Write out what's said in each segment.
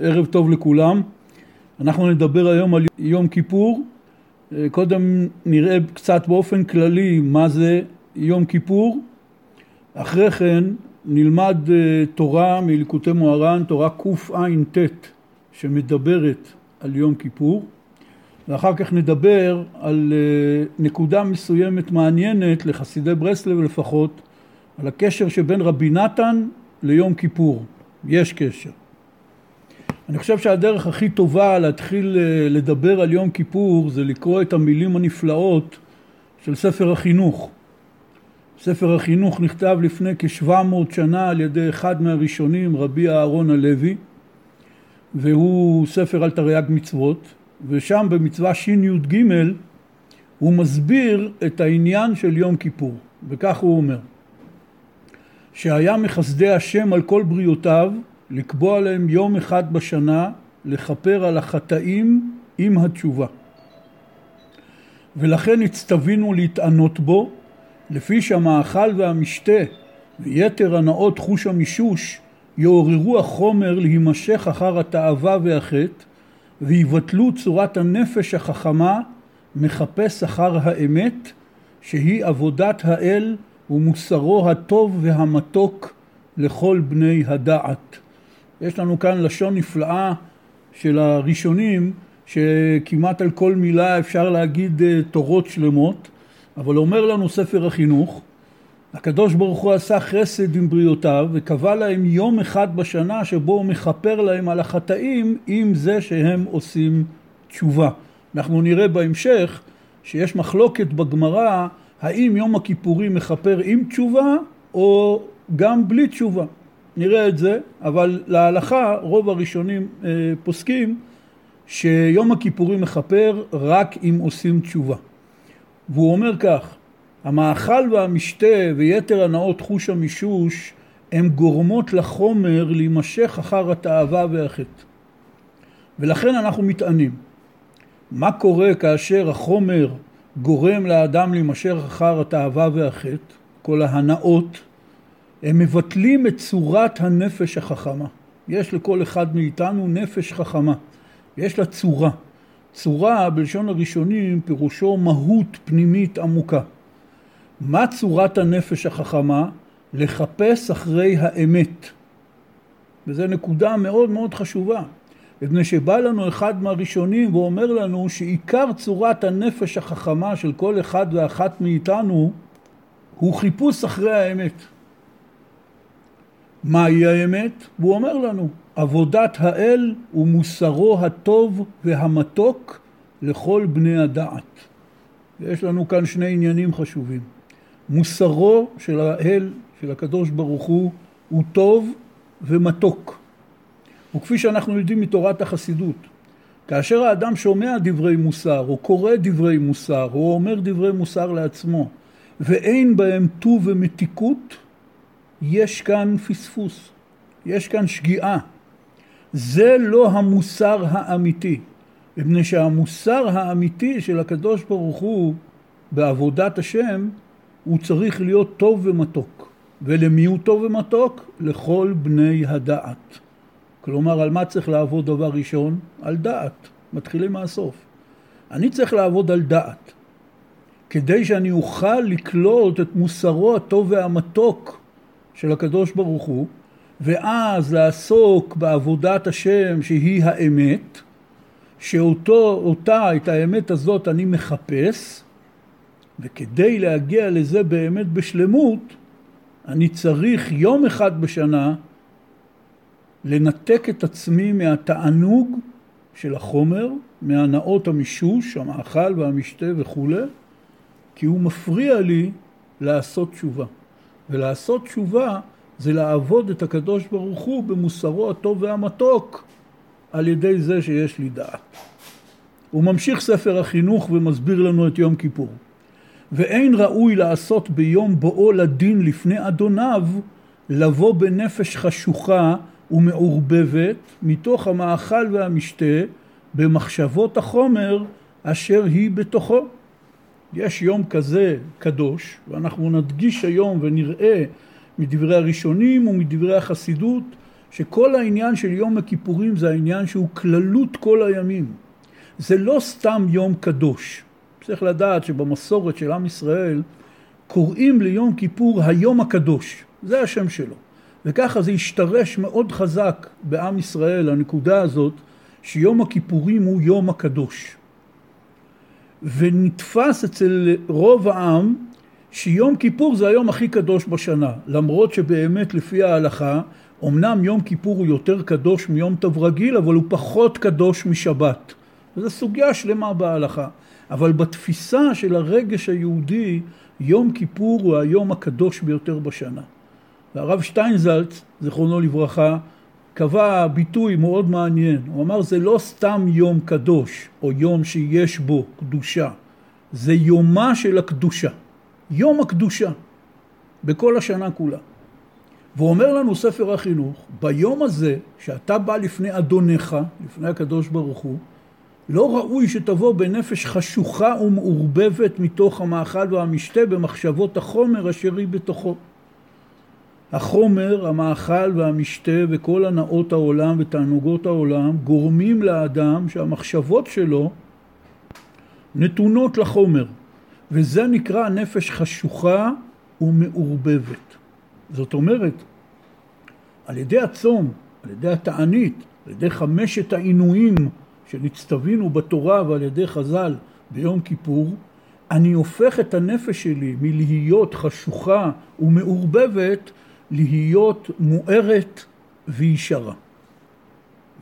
ערב טוב לכולם. אנחנו נדבר היום על יום כיפור. קודם נראה קצת באופן כללי מה זה יום כיפור. אחרי כן נלמד אה, תורה מליקוטי מוהר"ן, תורה קע"ט, שמדברת על יום כיפור. ואחר כך נדבר על אה, נקודה מסוימת מעניינת לחסידי ברסלב לפחות, על הקשר שבין רבי נתן ליום כיפור. יש קשר. אני חושב שהדרך הכי טובה להתחיל אה, לדבר על יום כיפור זה לקרוא את המילים הנפלאות של ספר החינוך. ספר החינוך נכתב לפני כשבע מאות שנה על ידי אחד מהראשונים, רבי אהרון הלוי, והוא ספר על תרי"ג מצוות, ושם במצווה שי"ג הוא מסביר את העניין של יום כיפור, וכך הוא אומר: שהיה מחסדי השם על כל בריאותיו לקבוע להם יום אחד בשנה לכפר על החטאים עם התשובה. ולכן הצטווינו להתענות בו, לפי שהמאכל והמשתה ויתר הנאות חוש המישוש יעוררו החומר להימשך אחר התאווה והחטא, ויבטלו צורת הנפש החכמה מחפש אחר האמת, שהיא עבודת האל ומוסרו הטוב והמתוק לכל בני הדעת. יש לנו כאן לשון נפלאה של הראשונים שכמעט על כל מילה אפשר להגיד אה, תורות שלמות אבל אומר לנו ספר החינוך הקדוש ברוך הוא עשה חסד עם בריאותיו וקבע להם יום אחד בשנה שבו הוא מכפר להם על החטאים עם זה שהם עושים תשובה. אנחנו נראה בהמשך שיש מחלוקת בגמרא האם יום הכיפורים מכפר עם תשובה או גם בלי תשובה. נראה את זה, אבל להלכה רוב הראשונים אה, פוסקים שיום הכיפורים מכפר רק אם עושים תשובה. והוא אומר כך, המאכל והמשתה ויתר הנאות חוש המישוש הם גורמות לחומר להימשך אחר התאווה והחטא. ולכן אנחנו מתענים. מה קורה כאשר החומר גורם לאדם להימשך אחר התאווה והחטא, כל ההנאות, הם מבטלים את צורת הנפש החכמה. יש לכל אחד מאיתנו נפש חכמה, יש לה צורה. צורה בלשון הראשונים פירושו מהות פנימית עמוקה. מה צורת הנפש החכמה? לחפש אחרי האמת. וזו נקודה מאוד מאוד חשובה. מפני שבא לנו אחד מהראשונים ואומר לנו שעיקר צורת הנפש החכמה של כל אחד ואחת מאיתנו הוא חיפוש אחרי האמת. מהי האמת? והוא אומר לנו, עבודת האל ומוסרו הטוב והמתוק לכל בני הדעת. ויש לנו כאן שני עניינים חשובים. מוסרו של האל, של הקדוש ברוך הוא, הוא טוב ומתוק. וכפי שאנחנו יודעים מתורת החסידות, כאשר האדם שומע דברי מוסר, או קורא דברי מוסר, או אומר דברי מוסר לעצמו, ואין בהם טוב ומתיקות, יש כאן פספוס, יש כאן שגיאה. זה לא המוסר האמיתי, מפני שהמוסר האמיתי של הקדוש ברוך הוא בעבודת השם הוא צריך להיות טוב ומתוק. ולמי הוא טוב ומתוק? לכל בני הדעת. כלומר, על מה צריך לעבוד דבר ראשון? על דעת. מתחילים מהסוף. אני צריך לעבוד על דעת. כדי שאני אוכל לקלוט את מוסרו הטוב והמתוק של הקדוש ברוך הוא, ואז לעסוק בעבודת השם שהיא האמת, שאותה, את האמת הזאת אני מחפש, וכדי להגיע לזה באמת בשלמות, אני צריך יום אחד בשנה לנתק את עצמי מהתענוג של החומר, מהנאות המישוש, המאכל והמשתה וכולי, כי הוא מפריע לי לעשות תשובה. ולעשות תשובה זה לעבוד את הקדוש ברוך הוא במוסרו הטוב והמתוק על ידי זה שיש לי דעת. הוא ממשיך ספר החינוך ומסביר לנו את יום כיפור. ואין ראוי לעשות ביום בואו לדין לפני אדוניו לבוא בנפש חשוכה ומעורבבת מתוך המאכל והמשתה במחשבות החומר אשר היא בתוכו. יש יום כזה קדוש, ואנחנו נדגיש היום ונראה מדברי הראשונים ומדברי החסידות, שכל העניין של יום הכיפורים זה העניין שהוא כללות כל הימים. זה לא סתם יום קדוש. צריך לדעת שבמסורת של עם ישראל קוראים ליום כיפור היום הקדוש. זה השם שלו. וככה זה השתרש מאוד חזק בעם ישראל, הנקודה הזאת, שיום הכיפורים הוא יום הקדוש. ונתפס אצל רוב העם שיום כיפור זה היום הכי קדוש בשנה, למרות שבאמת לפי ההלכה, אמנם יום כיפור הוא יותר קדוש מיום טוב רגיל, אבל הוא פחות קדוש משבת. וזו סוגיה שלמה בהלכה. אבל בתפיסה של הרגש היהודי, יום כיפור הוא היום הקדוש ביותר בשנה. והרב שטיינזלץ, זיכרונו לברכה, קבע ביטוי מאוד מעניין. הוא אמר זה לא סתם יום קדוש או יום שיש בו קדושה, זה יומה של הקדושה. יום הקדושה בכל השנה כולה. והוא אומר לנו ספר החינוך, ביום הזה שאתה בא לפני אדונך, לפני הקדוש ברוך הוא, לא ראוי שתבוא בנפש חשוכה ומעורבבת מתוך המאכל והמשתה במחשבות החומר אשר היא בתוכו. החומר, המאכל והמשתה וכל הנאות העולם ותענוגות העולם גורמים לאדם שהמחשבות שלו נתונות לחומר, וזה נקרא נפש חשוכה ומעורבבת. זאת אומרת, על ידי הצום, על ידי התענית, על ידי חמשת העינויים שנצטווינו בתורה ועל ידי חז"ל ביום כיפור, אני הופך את הנפש שלי מלהיות חשוכה ומעורבבת להיות מוארת וישרה.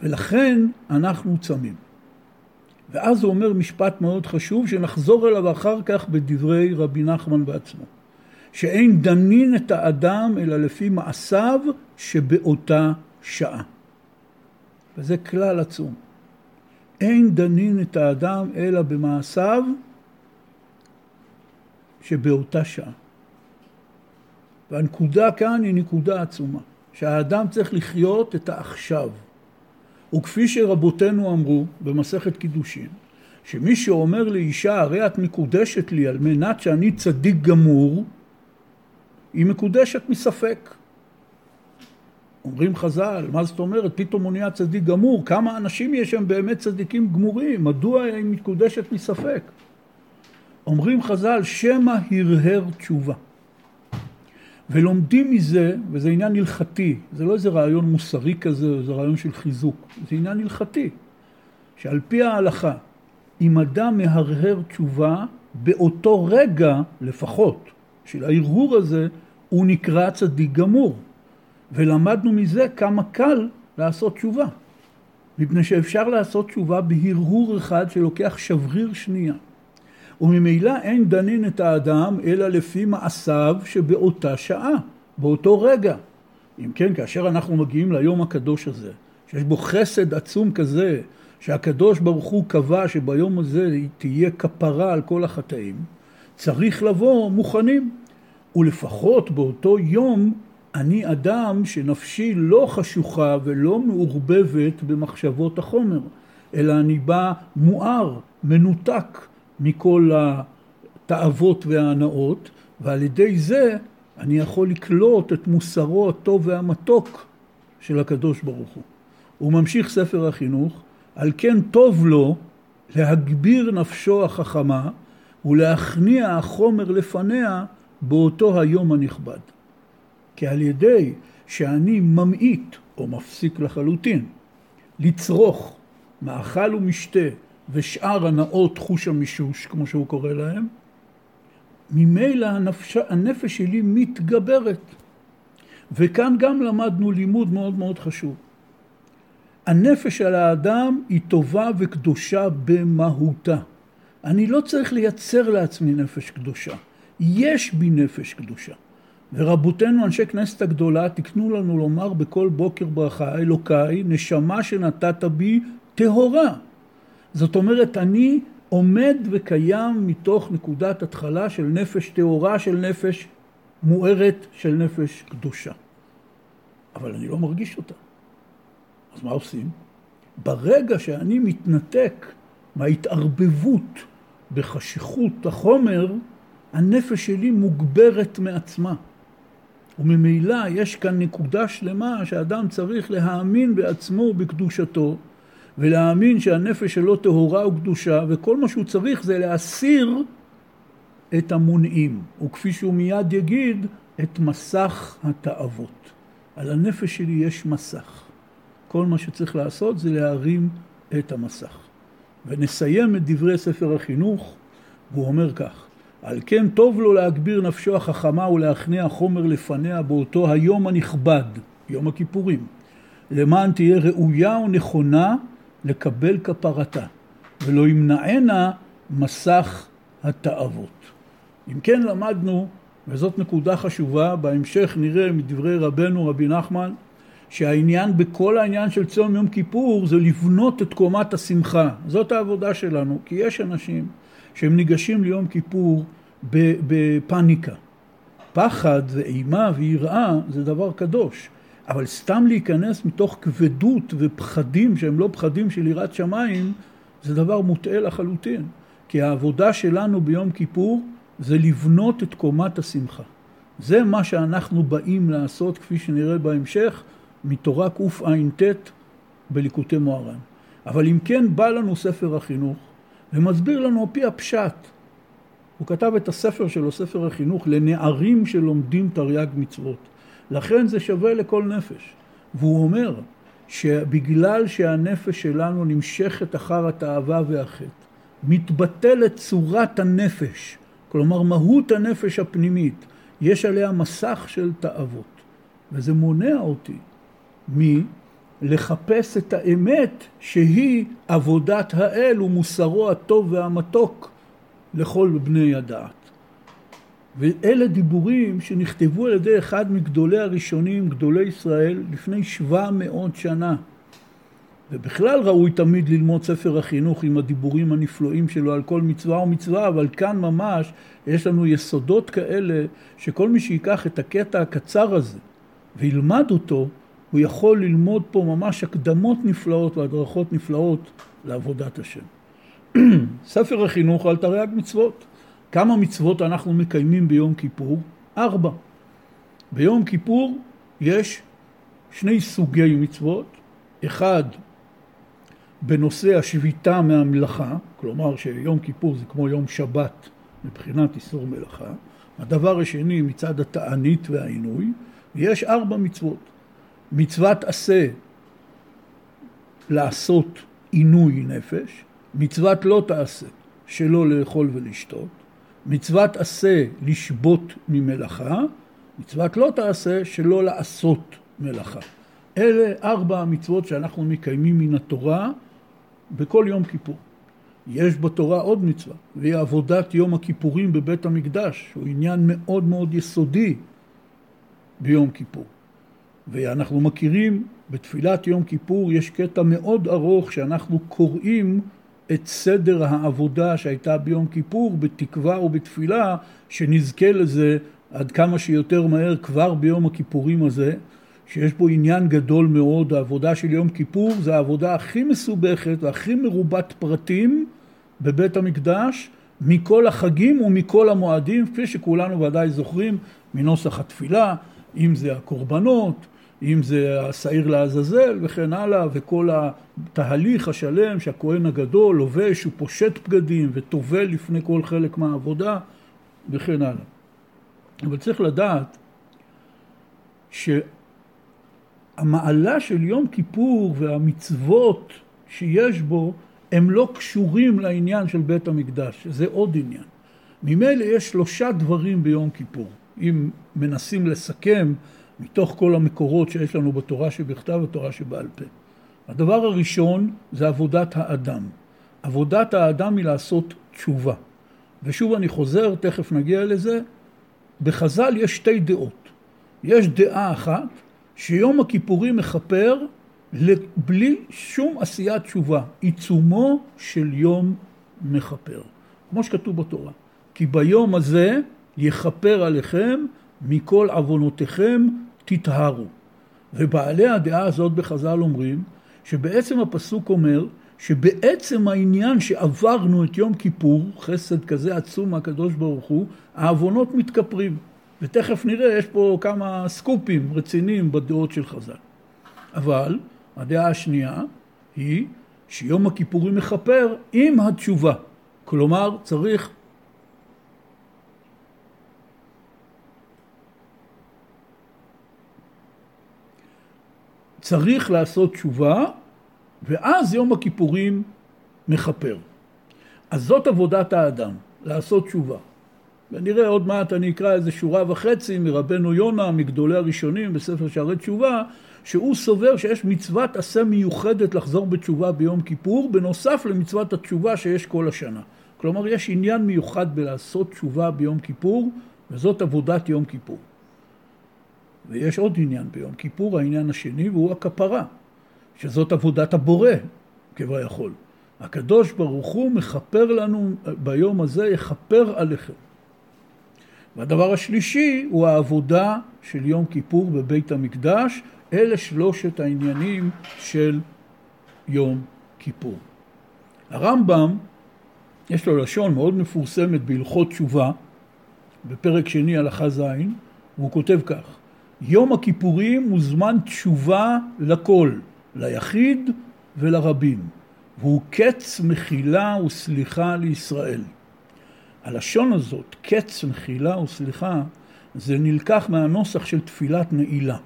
ולכן אנחנו צמים. ואז הוא אומר משפט מאוד חשוב שנחזור אליו אחר כך בדברי רבי נחמן בעצמו. שאין דנין את האדם אלא לפי מעשיו שבאותה שעה. וזה כלל עצום. אין דנין את האדם אלא במעשיו שבאותה שעה. והנקודה כאן היא נקודה עצומה, שהאדם צריך לחיות את העכשיו. וכפי שרבותינו אמרו במסכת קידושין, שמי שאומר לאישה הרי את מקודשת לי על מנת שאני צדיק גמור, היא מקודשת מספק. אומרים חז"ל, מה זאת אומרת? פתאום הוא נהיה צדיק גמור. כמה אנשים יש שם באמת צדיקים גמורים? מדוע היא מקודשת מספק? אומרים חז"ל, שמא הרהר תשובה. ולומדים מזה, וזה עניין הלכתי, זה לא איזה רעיון מוסרי כזה, זה רעיון של חיזוק, זה עניין הלכתי, שעל פי ההלכה, אם אדם מהרהר תשובה, באותו רגע לפחות, של ההרהור הזה, הוא נקרא צדיק גמור. ולמדנו מזה כמה קל לעשות תשובה. מפני שאפשר לעשות תשובה בהרהור אחד שלוקח שבריר שנייה. וממילא אין דנין את האדם אלא לפי מעשיו שבאותה שעה, באותו רגע. אם כן, כאשר אנחנו מגיעים ליום הקדוש הזה, שיש בו חסד עצום כזה, שהקדוש ברוך הוא קבע שביום הזה תהיה כפרה על כל החטאים, צריך לבוא מוכנים. ולפחות באותו יום אני אדם שנפשי לא חשוכה ולא מעורבבת במחשבות החומר, אלא אני בא מואר, מנותק, מכל התאוות וההנאות, ועל ידי זה אני יכול לקלוט את מוסרו הטוב והמתוק של הקדוש ברוך הוא. הוא ממשיך ספר החינוך, על כן טוב לו להגביר נפשו החכמה ולהכניע החומר לפניה באותו היום הנכבד. כי על ידי שאני ממעיט או מפסיק לחלוטין לצרוך מאכל ומשתה ושאר הנאות חוש המישוש, כמו שהוא קורא להם, ממילא הנפש, הנפש שלי מתגברת. וכאן גם למדנו לימוד מאוד מאוד חשוב. הנפש של האדם היא טובה וקדושה במהותה. אני לא צריך לייצר לעצמי נפש קדושה. יש בי נפש קדושה. ורבותינו אנשי כנסת הגדולה תקנו לנו לומר בכל בוקר ברכה אלוקיי נשמה שנתת בי טהורה זאת אומרת, אני עומד וקיים מתוך נקודת התחלה של נפש טהורה, של נפש מוארת, של נפש קדושה. אבל אני לא מרגיש אותה. אז מה עושים? ברגע שאני מתנתק מההתערבבות בחשיכות החומר, הנפש שלי מוגברת מעצמה. וממילא יש כאן נקודה שלמה שאדם צריך להאמין בעצמו בקדושתו ולהאמין שהנפש שלו טהורה וקדושה וכל מה שהוא צריך זה להסיר את המונעים וכפי שהוא מיד יגיד את מסך התאוות. על הנפש שלי יש מסך. כל מה שצריך לעשות זה להרים את המסך. ונסיים את דברי ספר החינוך, והוא אומר כך: על כן טוב לו להגביר נפשו החכמה ולהכניע חומר לפניה באותו היום הנכבד, יום הכיפורים, למען תהיה ראויה ונכונה לקבל כפרתה, ולא ימנענה מסך התאוות. אם כן למדנו, וזאת נקודה חשובה, בהמשך נראה מדברי רבנו רבי נחמן, שהעניין בכל העניין של צום יום כיפור זה לבנות את קומת השמחה. זאת העבודה שלנו, כי יש אנשים שהם ניגשים ליום כיפור בפניקה. פחד ואימה ויראה זה דבר קדוש, אבל סתם להיכנס מתוך כבדות ופחדים שהם לא פחדים של יראת שמיים, זה דבר מוטעה לחלוטין. כי העבודה שלנו ביום כיפור זה לבנות את קומת השמחה. זה מה שאנחנו באים לעשות, כפי שנראה בהמשך, מתורה קע"ט בליקוטי מוהר"ן. אבל אם כן בא לנו ספר החינוך ומסביר לנו על פי הפשט. הוא כתב את הספר שלו, ספר החינוך, לנערים שלומדים תרי"ג מצוות. לכן זה שווה לכל נפש. והוא אומר שבגלל שהנפש שלנו נמשכת אחר התאווה והחטא, מתבטלת צורת הנפש, כלומר מהות הנפש הפנימית, יש עליה מסך של תאוות. וזה מונע אותי מלחפש את האמת שהיא עבודת האל ומוסרו הטוב והמתוק לכל בני הדעת. ואלה דיבורים שנכתבו על ידי אחד מגדולי הראשונים, גדולי ישראל, לפני 700 שנה. ובכלל ראוי תמיד ללמוד ספר החינוך עם הדיבורים הנפלאים שלו על כל מצווה ומצווה, אבל כאן ממש יש לנו יסודות כאלה שכל מי שיקח את הקטע הקצר הזה וילמד אותו, הוא יכול ללמוד פה ממש הקדמות נפלאות והדרכות נפלאות לעבודת השם. ספר החינוך על תרי"ג מצוות. כמה מצוות אנחנו מקיימים ביום כיפור? ארבע. ביום כיפור יש שני סוגי מצוות, אחד בנושא השביתה מהמלאכה, כלומר שיום כיפור זה כמו יום שבת מבחינת איסור מלאכה, הדבר השני מצד התענית והעינוי, ויש ארבע מצוות. מצוות עשה לעשות עינוי נפש, מצוות לא תעשה שלא לאכול ולשתות, מצוות עשה לשבות ממלאכה, מצוות לא תעשה שלא לעשות מלאכה. אלה ארבע המצוות שאנחנו מקיימים מן התורה בכל יום כיפור. יש בתורה עוד מצווה, והיא עבודת יום הכיפורים בבית המקדש, הוא עניין מאוד מאוד יסודי ביום כיפור. ואנחנו מכירים בתפילת יום כיפור יש קטע מאוד ארוך שאנחנו קוראים את סדר העבודה שהייתה ביום כיפור בתקווה ובתפילה שנזכה לזה עד כמה שיותר מהר כבר ביום הכיפורים הזה שיש בו עניין גדול מאוד, העבודה של יום כיפור זה העבודה הכי מסובכת והכי מרובת פרטים בבית המקדש מכל החגים ומכל המועדים, כפי שכולנו ודאי זוכרים מנוסח התפילה, אם זה הקורבנות, אם זה השעיר לעזאזל וכן הלאה, וכל התהליך השלם שהכהן הגדול לובש, הוא פושט בגדים וטובל לפני כל חלק מהעבודה וכן הלאה. אבל צריך לדעת שהמעלה של יום כיפור והמצוות שיש בו הם לא קשורים לעניין של בית המקדש, זה עוד עניין. ממילא יש שלושה דברים ביום כיפור. אם מנסים לסכם מתוך כל המקורות שיש לנו בתורה שבכתב ובתורה שבעל פה. הדבר הראשון זה עבודת האדם. עבודת האדם היא לעשות תשובה. ושוב אני חוזר, תכף נגיע לזה. בחז"ל יש שתי דעות. יש דעה אחת שיום הכיפורים מכפר בלי שום עשיית תשובה. עיצומו של יום מכפר. כמו שכתוב בתורה. כי ביום הזה יכפר עליכם מכל עוונותיכם תטהרו. ובעלי הדעה הזאת בחז"ל אומרים שבעצם הפסוק אומר שבעצם העניין שעברנו את יום כיפור, חסד כזה עצום מהקדוש ברוך הוא, העוונות מתכפרים. ותכף נראה, יש פה כמה סקופים רציניים בדעות של חז"ל. אבל הדעה השנייה היא שיום הכיפורים מכפר עם התשובה. כלומר, צריך צריך לעשות תשובה, ואז יום הכיפורים מכפר. אז זאת עבודת האדם, לעשות תשובה. ונראה עוד מעט אני אקרא איזה שורה וחצי מרבנו יונה, מגדולי הראשונים בספר שערי תשובה, שהוא סובר שיש מצוות עשה מיוחדת לחזור בתשובה ביום כיפור, בנוסף למצוות התשובה שיש כל השנה. כלומר, יש עניין מיוחד בלעשות תשובה ביום כיפור, וזאת עבודת יום כיפור. ויש עוד עניין ביום כיפור, העניין השני, והוא הכפרה, שזאת עבודת הבורא, כביכול. הקדוש ברוך הוא מכפר לנו ביום הזה, יכפר עליכם. והדבר השלישי הוא העבודה של יום כיפור בבית המקדש. אלה שלושת העניינים של יום כיפור. הרמב"ם, יש לו לשון מאוד מפורסמת בהלכות תשובה, בפרק שני הלכה ז', והוא כותב כך: יום הכיפורים הוא זמן תשובה לכל, ליחיד ולרבים, והוא קץ מחילה וסליחה לישראל. הלשון הזאת, קץ מחילה וסליחה, זה נלקח מהנוסח של תפילת נעילה.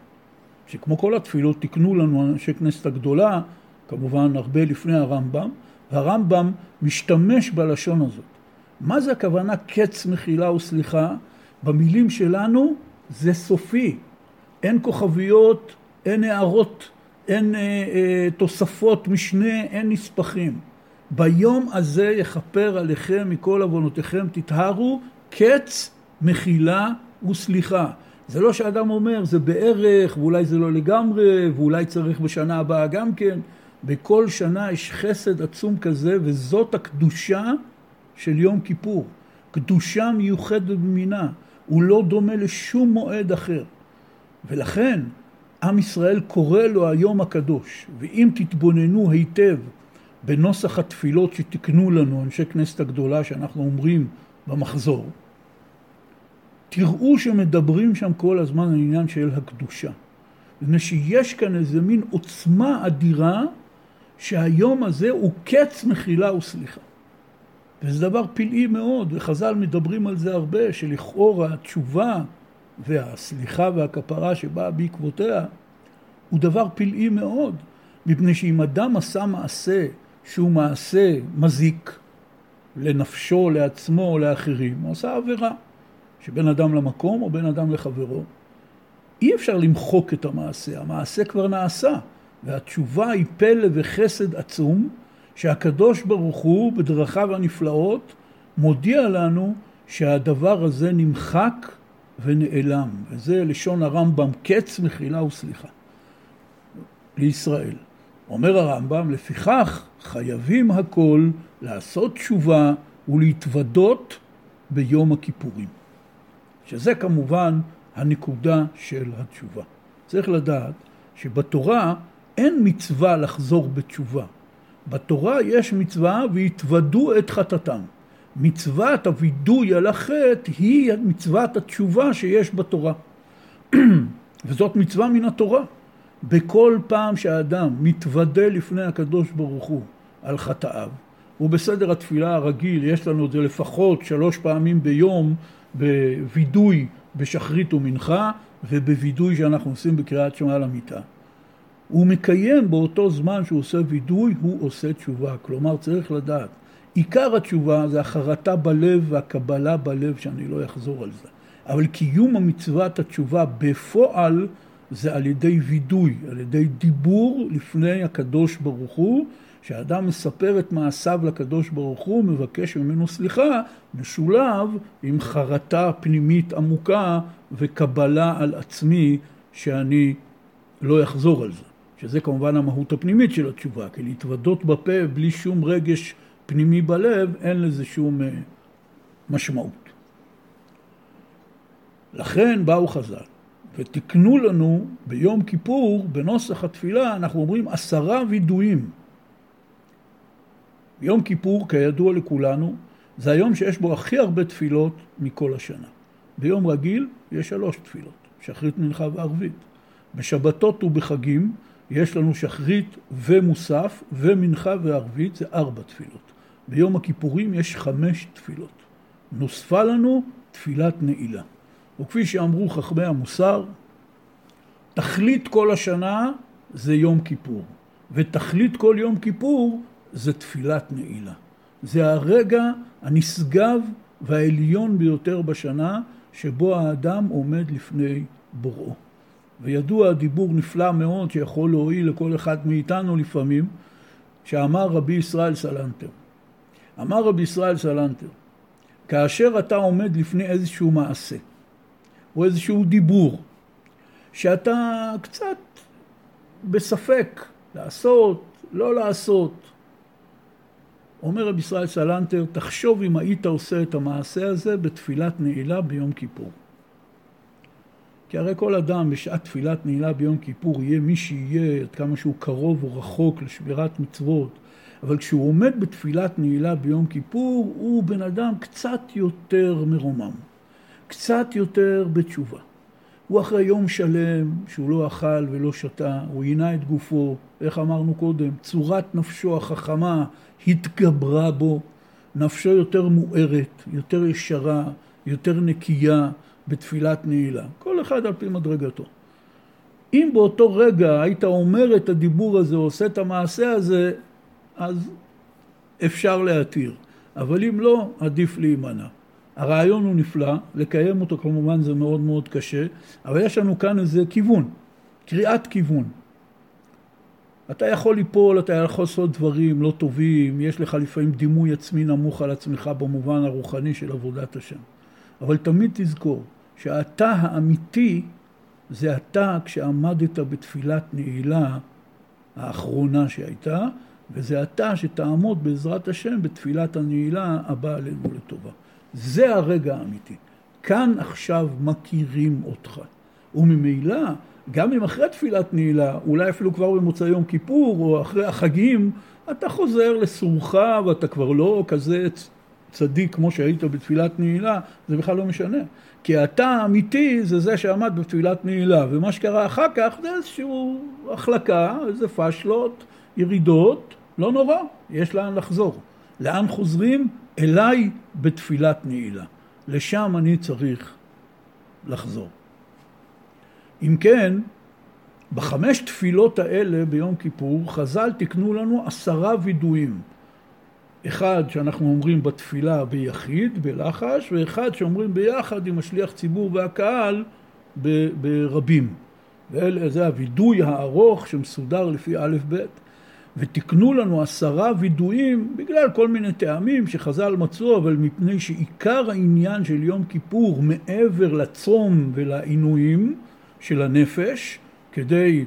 שכמו כל התפילות תיקנו לנו אנשי כנסת הגדולה, כמובן הרבה לפני הרמב"ם, והרמב"ם משתמש בלשון הזאת. מה זה הכוונה קץ מחילה וסליחה? במילים שלנו זה סופי. אין כוכביות, אין הערות, אין אה, אה, תוספות משנה, אין נספחים. ביום הזה יכפר עליכם מכל עוונותיכם תטהרו, קץ מחילה וסליחה. זה לא שאדם אומר זה בערך ואולי זה לא לגמרי ואולי צריך בשנה הבאה גם כן. בכל שנה יש חסד עצום כזה וזאת הקדושה של יום כיפור. קדושה מיוחדת במינה. הוא לא דומה לשום מועד אחר. ולכן עם ישראל קורא לו היום הקדוש. ואם תתבוננו היטב בנוסח התפילות שתיקנו לנו אנשי כנסת הגדולה שאנחנו אומרים במחזור, תראו שמדברים שם כל הזמן על עניין של הקדושה. מפני שיש כאן איזה מין עוצמה אדירה שהיום הזה הוא קץ מחילה וסליחה. וזה דבר פלאי מאוד, וחז"ל מדברים על זה הרבה, שלכאורה התשובה והסליחה והכפרה שבאה בעקבותיה הוא דבר פלאי מאוד, מפני שאם אדם עשה מעשה שהוא מעשה מזיק לנפשו, לעצמו או לאחרים, הוא עשה עבירה. שבין אדם למקום או בין אדם לחברו. אי אפשר למחוק את המעשה, המעשה כבר נעשה, והתשובה היא פלא וחסד עצום, שהקדוש ברוך הוא בדרכיו הנפלאות מודיע לנו שהדבר הזה נמחק ונעלם, וזה לשון הרמב"ם, קץ מחילה וסליחה לישראל. אומר הרמב"ם, לפיכך חייבים הכל לעשות תשובה ולהתוודות ביום הכיפורים. שזה כמובן הנקודה של התשובה. צריך לדעת שבתורה אין מצווה לחזור בתשובה. בתורה יש מצווה והתוודו את חטאתם. מצוות הווידוי על החטא היא מצוות התשובה שיש בתורה. וזאת מצווה מן התורה. בכל פעם שהאדם מתוודה לפני הקדוש ברוך הוא על חטאיו, ובסדר התפילה הרגיל יש לנו את זה לפחות שלוש פעמים ביום בווידוי בשחרית ומנחה ובווידוי שאנחנו עושים בקריאת שמע למיטה. הוא מקיים באותו זמן שהוא עושה וידוי, הוא עושה תשובה. כלומר, צריך לדעת, עיקר התשובה זה החרטה בלב והקבלה בלב, שאני לא אחזור על זה. אבל קיום המצוות התשובה בפועל זה על ידי וידוי, על ידי דיבור לפני הקדוש ברוך הוא, כשאדם מספר את מעשיו לקדוש ברוך הוא, מבקש ממנו סליחה, משולב עם חרטה פנימית עמוקה וקבלה על עצמי שאני לא אחזור על זה. שזה כמובן המהות הפנימית של התשובה, כי להתוודות בפה בלי שום רגש פנימי בלב, אין לזה שום אה, משמעות. לכן באו חז"ל ותיקנו לנו ביום כיפור, בנוסח התפילה, אנחנו אומרים עשרה וידויים. יום כיפור, כידוע לכולנו, זה היום שיש בו הכי הרבה תפילות מכל השנה. ביום רגיל יש שלוש תפילות, שחרית, מנחה וערבית. בשבתות ובחגים יש לנו שחרית ומוסף ומנחה וערבית, זה ארבע תפילות. ביום הכיפורים יש חמש תפילות. נוספה לנו תפילת נעילה. וכפי שאמרו חכמי המוסר, תכלית כל השנה זה יום כיפור, ותכלית כל יום כיפור זה תפילת נעילה. זה הרגע הנשגב והעליון ביותר בשנה, שבו האדם עומד לפני בוראו. וידוע דיבור נפלא מאוד שיכול להועיל לכל אחד מאיתנו לפעמים, שאמר רבי ישראל סלנטר. אמר רבי ישראל סלנטר, כאשר אתה עומד לפני איזשהו מעשה, או איזשהו דיבור, שאתה קצת בספק לעשות, לא לעשות, אומר רבי ישראל סלנטר, תחשוב אם היית עושה את המעשה הזה בתפילת נעילה ביום כיפור. כי הרי כל אדם בשעת תפילת נעילה ביום כיפור יהיה מי שיהיה, עד כמה שהוא קרוב או רחוק לשמירת מצוות, אבל כשהוא עומד בתפילת נעילה ביום כיפור, הוא בן אדם קצת יותר מרומם, קצת יותר בתשובה. הוא אחרי יום שלם שהוא לא אכל ולא שתה, הוא עינה את גופו, איך אמרנו קודם, צורת נפשו החכמה התגברה בו, נפשו יותר מוארת, יותר ישרה, יותר נקייה בתפילת נעילה. כל אחד על פי מדרגתו. אם באותו רגע היית אומר את הדיבור הזה, עושה את המעשה הזה, אז אפשר להתיר. אבל אם לא, עדיף להימנע. הרעיון הוא נפלא, לקיים אותו כמובן זה מאוד מאוד קשה, אבל יש לנו כאן איזה כיוון, קריאת כיוון. אתה יכול ליפול, אתה יכול לעשות דברים לא טובים, יש לך לפעמים דימוי עצמי נמוך על עצמך במובן הרוחני של עבודת השם. אבל תמיד תזכור שאתה האמיתי זה אתה כשעמדת בתפילת נעילה האחרונה שהייתה, וזה אתה שתעמוד בעזרת השם בתפילת הנעילה הבאה עלינו לטובה. זה הרגע האמיתי. כאן עכשיו מכירים אותך. וממילא, גם אם אחרי תפילת נעילה, אולי אפילו כבר במוצאי יום כיפור, או אחרי החגים, אתה חוזר לסורך ואתה כבר לא כזה צדיק כמו שהיית בתפילת נעילה, זה בכלל לא משנה. כי אתה האמיתי זה זה שעמד בתפילת נעילה, ומה שקרה אחר כך זה איזושהי החלקה, איזה פשלות, ירידות, לא נורא, יש לאן לחזור. לאן חוזרים? אליי בתפילת נעילה. לשם אני צריך לחזור. אם כן, בחמש תפילות האלה ביום כיפור, חז"ל תיקנו לנו עשרה וידויים. אחד שאנחנו אומרים בתפילה ביחיד, בלחש, ואחד שאומרים ביחד עם השליח ציבור והקהל ברבים. וזה הווידוי הארוך שמסודר לפי א' ב'. ותיקנו לנו עשרה וידויים בגלל כל מיני טעמים שחז"ל מצאו, אבל מפני שעיקר העניין של יום כיפור מעבר לצום ולעינויים של הנפש, כדי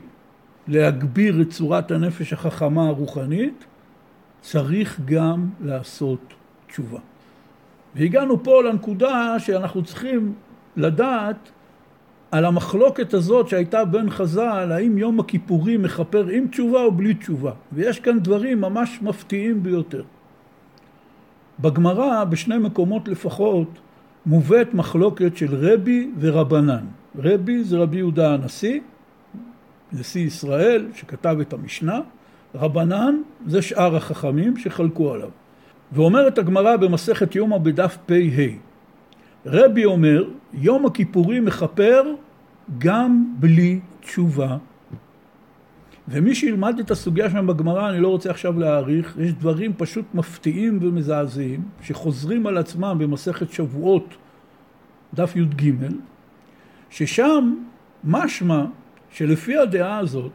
להגביר את צורת הנפש החכמה הרוחנית, צריך גם לעשות תשובה. והגענו פה לנקודה שאנחנו צריכים לדעת על המחלוקת הזאת שהייתה בין חז"ל, האם יום הכיפורים מכפר עם תשובה או בלי תשובה. ויש כאן דברים ממש מפתיעים ביותר. בגמרא, בשני מקומות לפחות, מובאת מחלוקת של רבי ורבנן. רבי זה רבי יהודה הנשיא, נשיא ישראל, שכתב את המשנה, רבנן זה שאר החכמים שחלקו עליו. ואומרת הגמרא במסכת יומא בדף פ"ה רבי אומר, יום הכיפורים מכפר גם בלי תשובה. ומי שילמד את הסוגיה שם בגמרא, אני לא רוצה עכשיו להאריך, יש דברים פשוט מפתיעים ומזעזעים, שחוזרים על עצמם במסכת שבועות, דף י"ג, ששם משמע שלפי הדעה הזאת,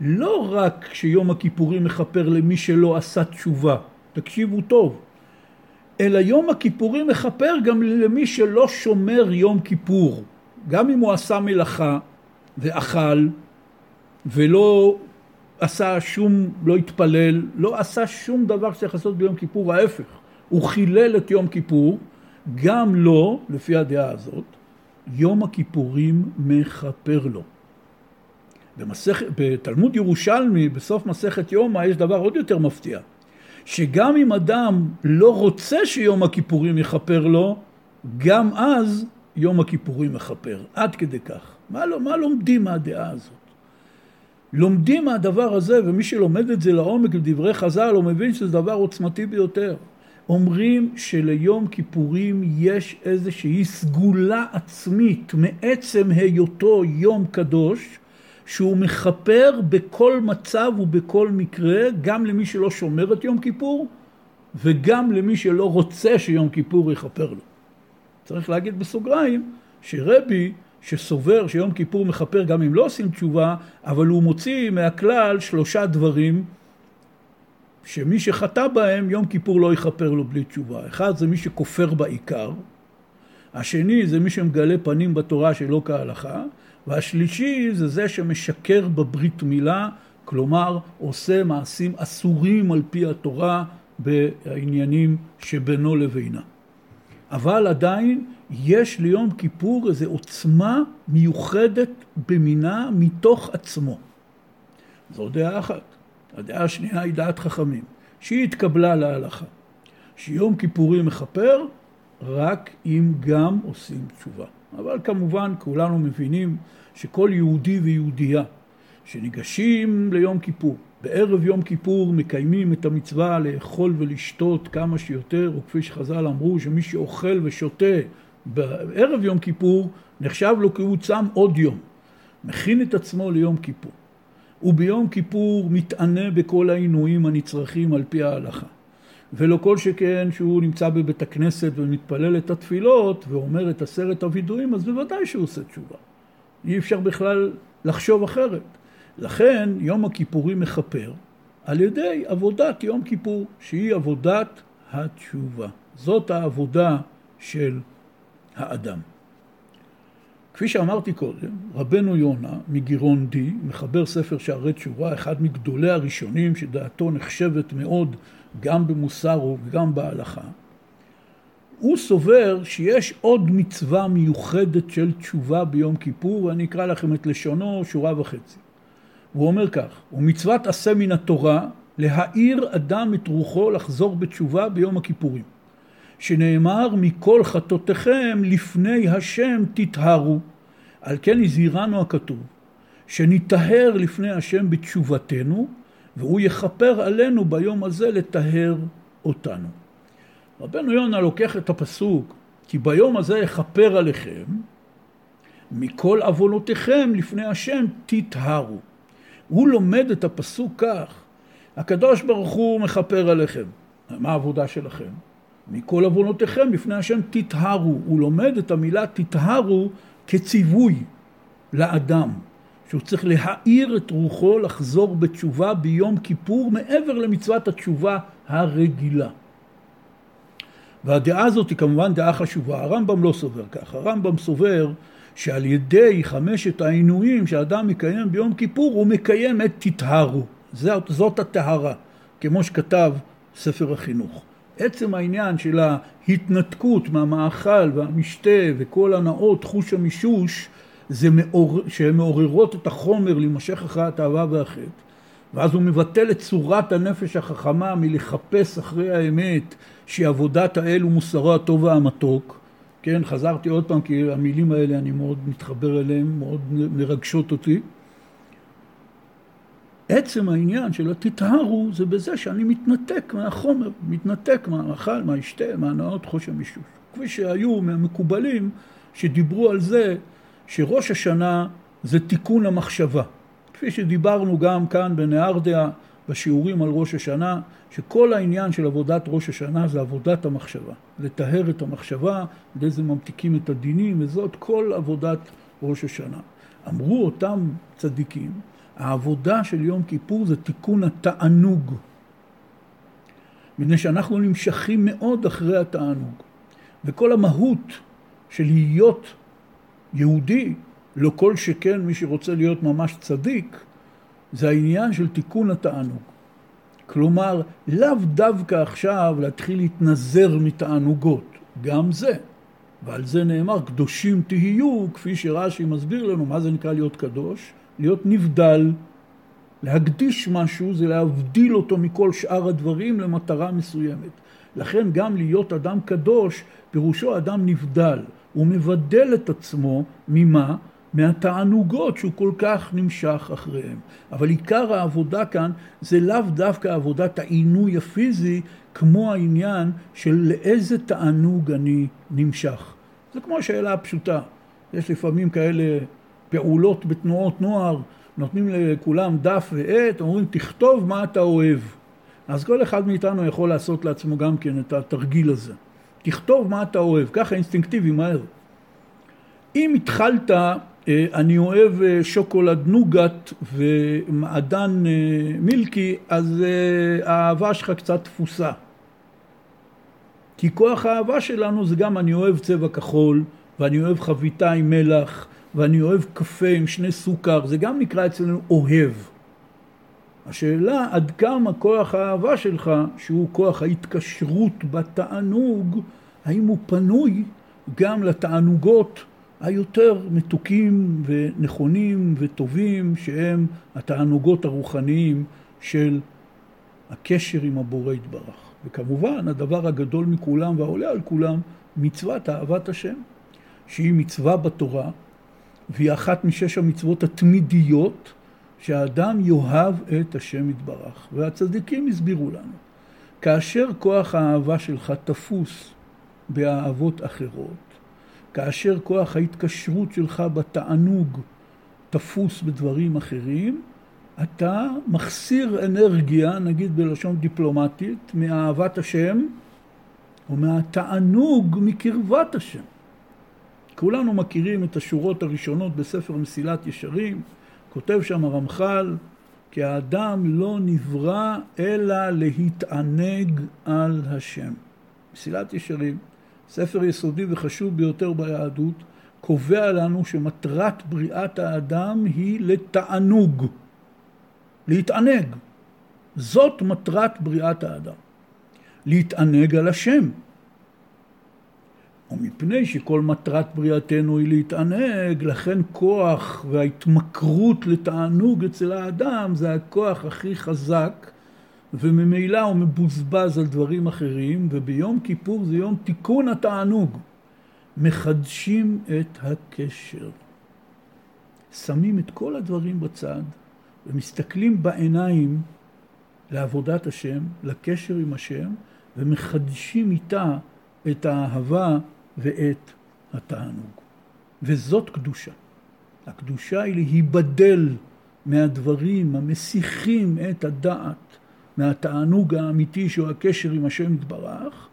לא רק שיום הכיפורים מכפר למי שלא עשה תשובה, תקשיבו טוב, אלא יום הכיפורים מכפר גם למי שלא שומר יום כיפור. גם אם הוא עשה מלאכה ואכל ולא עשה שום, לא התפלל, לא עשה שום דבר שצריך לעשות ביום כיפור, ההפך, הוא חילל את יום כיפור, גם לו, לפי הדעה הזאת, יום הכיפורים מכפר לו. במסכ... בתלמוד ירושלמי, בסוף מסכת יומא, יש דבר עוד יותר מפתיע. שגם אם אדם לא רוצה שיום הכיפורים יכפר לו, גם אז יום הכיפורים מכפר. עד כדי כך. מה, לא, מה לומדים מהדעה הזאת? לומדים מהדבר הזה, ומי שלומד את זה לעומק בדברי חז"ל, הוא מבין שזה דבר עוצמתי ביותר. אומרים שליום כיפורים יש איזושהי סגולה עצמית מעצם היותו יום קדוש, שהוא מכפר בכל מצב ובכל מקרה, גם למי שלא שומר את יום כיפור, וגם למי שלא רוצה שיום כיפור יכפר לו. צריך להגיד בסוגריים, שרבי שסובר שיום כיפור מכפר גם אם לא עושים תשובה, אבל הוא מוציא מהכלל שלושה דברים שמי שחטא בהם, יום כיפור לא יכפר לו בלי תשובה. אחד זה מי שכופר בעיקר, השני זה מי שמגלה פנים בתורה שלא כהלכה, והשלישי זה זה שמשקר בברית מילה, כלומר עושה מעשים אסורים על פי התורה בעניינים שבינו לבינה. אבל עדיין יש ליום כיפור איזו עוצמה מיוחדת במינה מתוך עצמו. זו דעה אחת. הדעה השנייה היא דעת חכמים, שהיא התקבלה להלכה. שיום כיפורים מכפר רק אם גם עושים תשובה. אבל כמובן כולנו מבינים שכל יהודי ויהודייה שניגשים ליום כיפור, בערב יום כיפור מקיימים את המצווה לאכול ולשתות כמה שיותר, וכפי שחז"ל אמרו שמי שאוכל ושותה בערב יום כיפור נחשב לו כי הוא צם עוד יום, מכין את עצמו ליום כיפור. וביום כיפור מתענה בכל העינויים הנצרכים על פי ההלכה. ולא כל שכן שהוא נמצא בבית הכנסת ומתפלל את התפילות ואומר את עשרת הווידויים, אז בוודאי שהוא עושה תשובה. אי אפשר בכלל לחשוב אחרת. לכן יום הכיפורים מכפר על ידי עבודת יום כיפור, שהיא עבודת התשובה. זאת העבודה של האדם. כפי שאמרתי קודם, רבנו יונה מגירון די, מחבר ספר שערי תשובה, אחד מגדולי הראשונים שדעתו נחשבת מאוד גם במוסר וגם בהלכה, הוא סובר שיש עוד מצווה מיוחדת של תשובה ביום כיפור, ואני אקרא לכם את לשונו שורה וחצי. הוא אומר כך, ומצוות עשה מן התורה להאיר אדם את רוחו לחזור בתשובה ביום הכיפורים. שנאמר מכל חטאותיכם לפני השם תטהרו. על כן הזהירנו הכתוב, שניטהר לפני השם בתשובתנו, והוא יכפר עלינו ביום הזה לטהר אותנו. רבנו יונה לוקח את הפסוק, כי ביום הזה יכפר עליכם, מכל עוונותיכם לפני השם תטהרו. הוא לומד את הפסוק כך, הקדוש ברוך הוא מכפר עליכם. מה העבודה שלכם? מכל עוונותיכם בפני השם תטהרו. הוא לומד את המילה תטהרו כציווי לאדם, שהוא צריך להאיר את רוחו לחזור בתשובה ביום כיפור מעבר למצוות התשובה הרגילה. והדעה הזאת היא כמובן דעה חשובה, הרמב"ם לא סובר כך, הרמב"ם סובר שעל ידי חמשת העינויים שאדם מקיים ביום כיפור הוא מקיים את תטהרו, זאת, זאת הטהרה, כמו שכתב ספר החינוך. עצם העניין של ההתנתקות מהמאכל והמשתה וכל הנאות חוש המישוש זה מעור... שהן מעוררות את החומר להימשך אחרי התאווה והחטא. ואז הוא מבטל את צורת הנפש החכמה מלחפש אחרי האמת שהיא עבודת האל ומוסרו הטוב והמתוק. כן, חזרתי עוד פעם כי המילים האלה אני מאוד מתחבר אליהן, מאוד מרגשות אותי. עצם העניין של התטהרו זה בזה שאני מתנתק מהחומר, מתנתק מהמאכל, מהשתה, מהנאות חוש המישוש. כפי שהיו מהמקובלים שדיברו על זה שראש השנה זה תיקון המחשבה. כפי שדיברנו גם כאן בנהרדיה בשיעורים על ראש השנה, שכל העניין של עבודת ראש השנה זה עבודת המחשבה. לטהר את המחשבה, על ממתיקים את הדינים, וזאת כל עבודת ראש השנה. אמרו אותם צדיקים העבודה של יום כיפור זה תיקון התענוג. מפני שאנחנו נמשכים מאוד אחרי התענוג. וכל המהות של להיות יהודי, לא כל שכן מי שרוצה להיות ממש צדיק, זה העניין של תיקון התענוג. כלומר, לאו דווקא עכשיו להתחיל להתנזר מתענוגות, גם זה. ועל זה נאמר, קדושים תהיו, כפי שרש"י מסביר לנו, מה זה נקרא להיות קדוש? להיות נבדל. להקדיש משהו זה להבדיל אותו מכל שאר הדברים למטרה מסוימת. לכן גם להיות אדם קדוש, פירושו אדם נבדל. הוא מבדל את עצמו ממה? מהתענוגות שהוא כל כך נמשך אחריהם. אבל עיקר העבודה כאן זה לאו דווקא עבודת העינוי הפיזי, כמו העניין של לאיזה תענוג אני נמשך. זה כמו השאלה הפשוטה. יש לפעמים כאלה פעולות בתנועות נוער, נותנים לכולם דף ועט, אומרים תכתוב מה אתה אוהב. אז כל אחד מאיתנו יכול לעשות לעצמו גם כן את התרגיל הזה. תכתוב מה אתה אוהב, ככה אינסטינקטיבי מהר. אם התחלת, אה, אני אוהב אה, שוקולד נוגת ומעדן אה, מילקי, אז האהבה שלך קצת תפוסה. כי כוח האהבה שלנו זה גם אני אוהב צבע כחול, ואני אוהב חביתה עם מלח, ואני אוהב קפה עם שני סוכר, זה גם נקרא אצלנו אוהב. השאלה עד כמה כוח האהבה שלך, שהוא כוח ההתקשרות בתענוג, האם הוא פנוי גם לתענוגות היותר מתוקים ונכונים וטובים, שהם התענוגות הרוחניים של הקשר עם הבורא יתברך. וכמובן, הדבר הגדול מכולם והעולה על כולם, מצוות אהבת השם, שהיא מצווה בתורה, והיא אחת משש המצוות התמידיות, שהאדם יאהב את השם יתברך. והצדיקים הסבירו לנו, כאשר כוח האהבה שלך תפוס באהבות אחרות, כאשר כוח ההתקשרות שלך בתענוג תפוס בדברים אחרים, אתה מחסיר אנרגיה, נגיד בלשון דיפלומטית, מאהבת השם או מהתענוג מקרבת השם. כולנו מכירים את השורות הראשונות בספר מסילת ישרים, כותב שם הרמח"ל, כי האדם לא נברא אלא להתענג על השם. מסילת ישרים, ספר יסודי וחשוב ביותר ביהדות, קובע לנו שמטרת בריאת האדם היא לתענוג. להתענג. זאת מטרת בריאת האדם. להתענג על השם. ומפני שכל מטרת בריאתנו היא להתענג, לכן כוח וההתמכרות לתענוג אצל האדם זה הכוח הכי חזק, וממילא הוא מבוזבז על דברים אחרים, וביום כיפור זה יום תיקון התענוג. מחדשים את הקשר. שמים את כל הדברים בצד, ומסתכלים בעיניים לעבודת השם, לקשר עם השם, ומחדשים איתה את האהבה ואת התענוג. וזאת קדושה. הקדושה היא להיבדל מהדברים המסיחים את הדעת, מהתענוג האמיתי שהוא הקשר עם השם יתברך,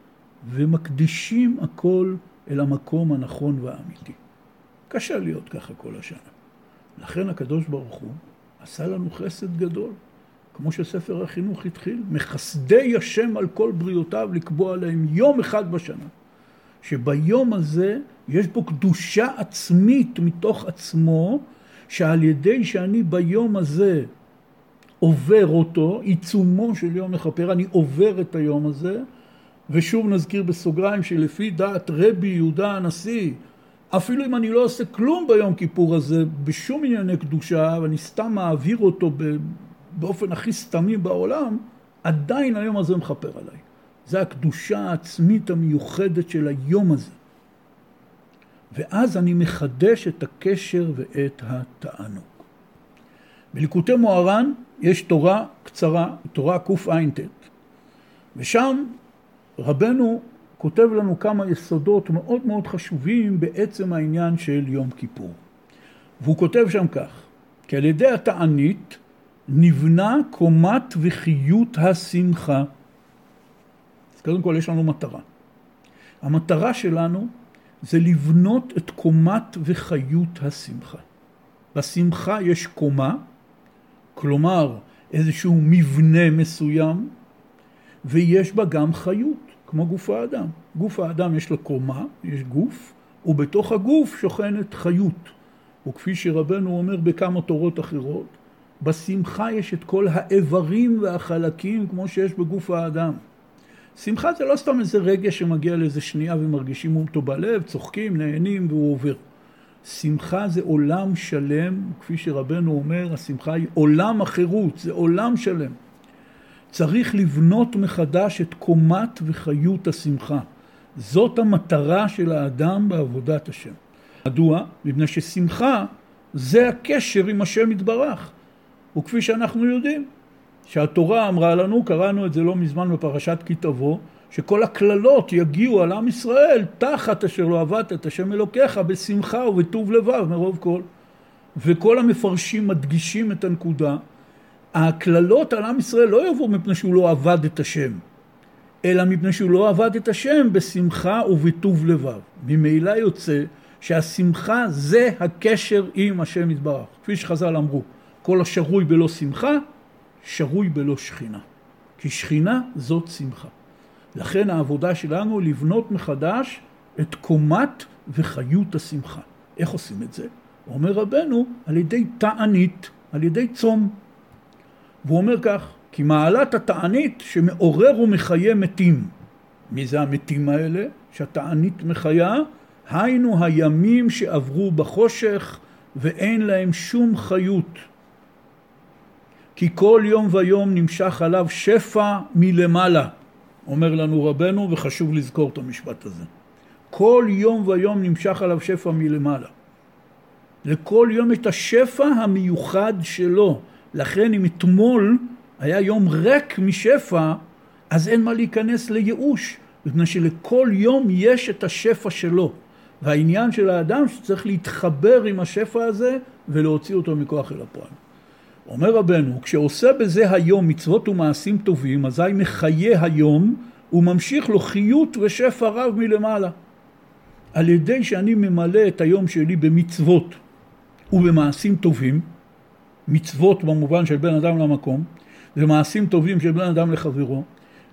ומקדישים הכל אל המקום הנכון והאמיתי. קשה להיות ככה כל השנה. לכן הקדוש ברוך הוא עשה לנו חסד גדול, כמו שספר החינוך התחיל, מחסדי השם על כל בריאותיו לקבוע להם יום אחד בשנה. שביום הזה יש בו קדושה עצמית מתוך עצמו, שעל ידי שאני ביום הזה עובר אותו, עיצומו של יום מכפר, אני עובר את היום הזה, ושוב נזכיר בסוגריים שלפי דעת רבי יהודה הנשיא, אפילו אם אני לא עושה כלום ביום כיפור הזה, בשום ענייני קדושה, ואני סתם מעביר אותו באופן הכי סתמי בעולם, עדיין היום הזה מכפר עליי. זה הקדושה העצמית המיוחדת של היום הזה. ואז אני מחדש את הקשר ואת התענוג. בליקוטי מוהר"ן יש תורה קצרה, תורה קע"ט, ושם רבנו כותב לנו כמה יסודות מאוד מאוד חשובים בעצם העניין של יום כיפור. והוא כותב שם כך, כי על ידי התענית נבנה קומת וחיות השמחה. אז קודם כל יש לנו מטרה. המטרה שלנו זה לבנות את קומת וחיות השמחה. בשמחה יש קומה, כלומר איזשהו מבנה מסוים, ויש בה גם חיות. כמו גוף האדם. גוף האדם יש לו קומה, יש גוף, ובתוך הגוף שוכנת חיות. וכפי שרבנו אומר בכמה תורות אחרות, בשמחה יש את כל האיברים והחלקים כמו שיש בגוף האדם. שמחה זה לא סתם איזה רגע שמגיע לאיזה שנייה ומרגישים אותו בלב, צוחקים, נהנים והוא עובר. שמחה זה עולם שלם, כפי שרבנו אומר, השמחה היא עולם החירות, זה עולם שלם. צריך לבנות מחדש את קומת וחיות השמחה. זאת המטרה של האדם בעבודת השם. מדוע? מפני ששמחה זה הקשר עם השם יתברך. וכפי שאנחנו יודעים, שהתורה אמרה לנו, קראנו את זה לא מזמן בפרשת כי תבוא, שכל הקללות יגיעו על עם ישראל תחת אשר לא עבדת את השם אלוקיך בשמחה ובטוב לבב מרוב כל. וכל המפרשים מדגישים את הנקודה, הקללות על עם ישראל לא יבואו מפני שהוא לא עבד את השם, אלא מפני שהוא לא עבד את השם בשמחה ובטוב לבב. ממילא יוצא שהשמחה זה הקשר עם השם יתברך. כפי שחז"ל אמרו, כל השרוי בלא שמחה, שרוי בלא שכינה. כי שכינה זאת שמחה. לכן העבודה שלנו לבנות מחדש את קומת וחיות השמחה. איך עושים את זה? אומר רבנו, על ידי תענית, על ידי צום. והוא אומר כך, כי מעלת התענית שמעורר ומחיה מתים. מי זה המתים האלה? שהתענית מחיה, היינו הימים שעברו בחושך ואין להם שום חיות. כי כל יום ויום נמשך עליו שפע מלמעלה, אומר לנו רבנו, וחשוב לזכור את המשפט הזה. כל יום ויום נמשך עליו שפע מלמעלה. לכל יום את השפע המיוחד שלו. לכן אם אתמול היה יום ריק משפע, אז אין מה להיכנס לייאוש, מפני שלכל יום יש את השפע שלו. והעניין של האדם שצריך להתחבר עם השפע הזה ולהוציא אותו מכוח אל הפועל. אומר רבנו, כשעושה בזה היום מצוות ומעשים טובים, אזי מחיה היום וממשיך לו חיות ושפע רב מלמעלה. על ידי שאני ממלא את היום שלי במצוות ובמעשים טובים, מצוות במובן של בין אדם למקום, ומעשים טובים של בין אדם לחברו,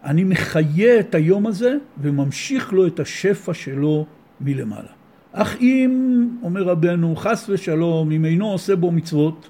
אני מחיה את היום הזה וממשיך לו את השפע שלו מלמעלה. אך אם, אומר רבנו, חס ושלום, אם אינו עושה בו מצוות,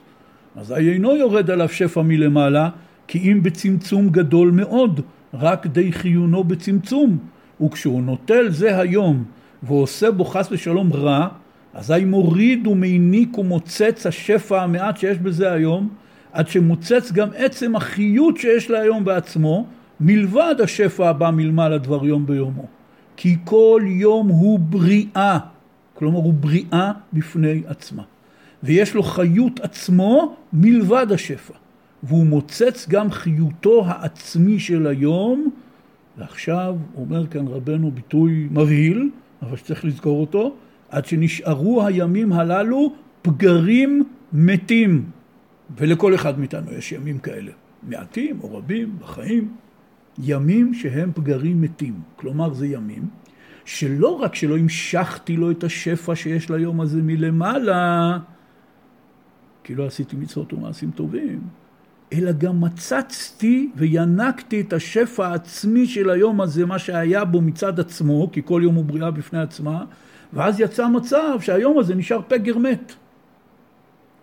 אזי אינו יורד עליו שפע מלמעלה, כי אם בצמצום גדול מאוד, רק די חיונו בצמצום. וכשהוא נוטל זה היום ועושה בו חס ושלום רע, אזי מוריד ומעניק ומוצץ השפע המעט שיש בזה היום, עד שמוצץ גם עצם החיות שיש לה היום בעצמו, מלבד השפע הבא מלמעלה דבר יום ביומו. כי כל יום הוא בריאה, כלומר הוא בריאה בפני עצמה. ויש לו חיות עצמו מלבד השפע. והוא מוצץ גם חיותו העצמי של היום, ועכשיו אומר כאן רבנו ביטוי מבהיל, אבל שצריך לזכור אותו, עד שנשארו הימים הללו פגרים מתים. ולכל אחד מאיתנו יש ימים כאלה, מעטים או רבים בחיים, ימים שהם פגרים מתים. כלומר זה ימים שלא רק שלא המשכתי לו את השפע שיש ליום הזה מלמעלה, כי לא עשיתי מצוות ומעשים טובים, אלא גם מצצתי וינקתי את השפע העצמי של היום הזה, מה שהיה בו מצד עצמו, כי כל יום הוא בריאה בפני עצמה, ואז יצא מצב שהיום הזה נשאר פגר מת.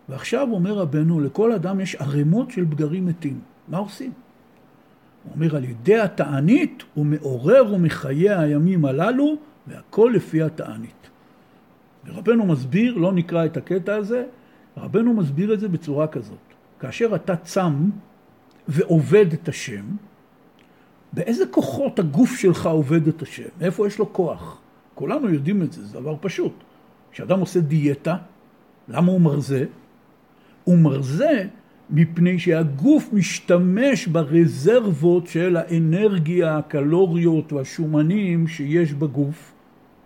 ועכשיו אומר רבנו, לכל אדם יש ערימות של בגרים מתים. מה עושים? הוא אומר, על ידי התענית הוא מעורר ומחיה הימים הללו, והכל לפי התענית. ורבנו מסביר, לא נקרא את הקטע הזה, רבנו מסביר את זה בצורה כזאת. כאשר אתה צם ועובד את השם, באיזה כוחות הגוף שלך עובד את השם? מאיפה יש לו כוח? כולנו יודעים את זה, זה דבר פשוט. כשאדם עושה דיאטה, למה הוא מרזה? הוא מרזה מפני שהגוף משתמש ברזרבות של האנרגיה, הקלוריות והשומנים שיש בגוף,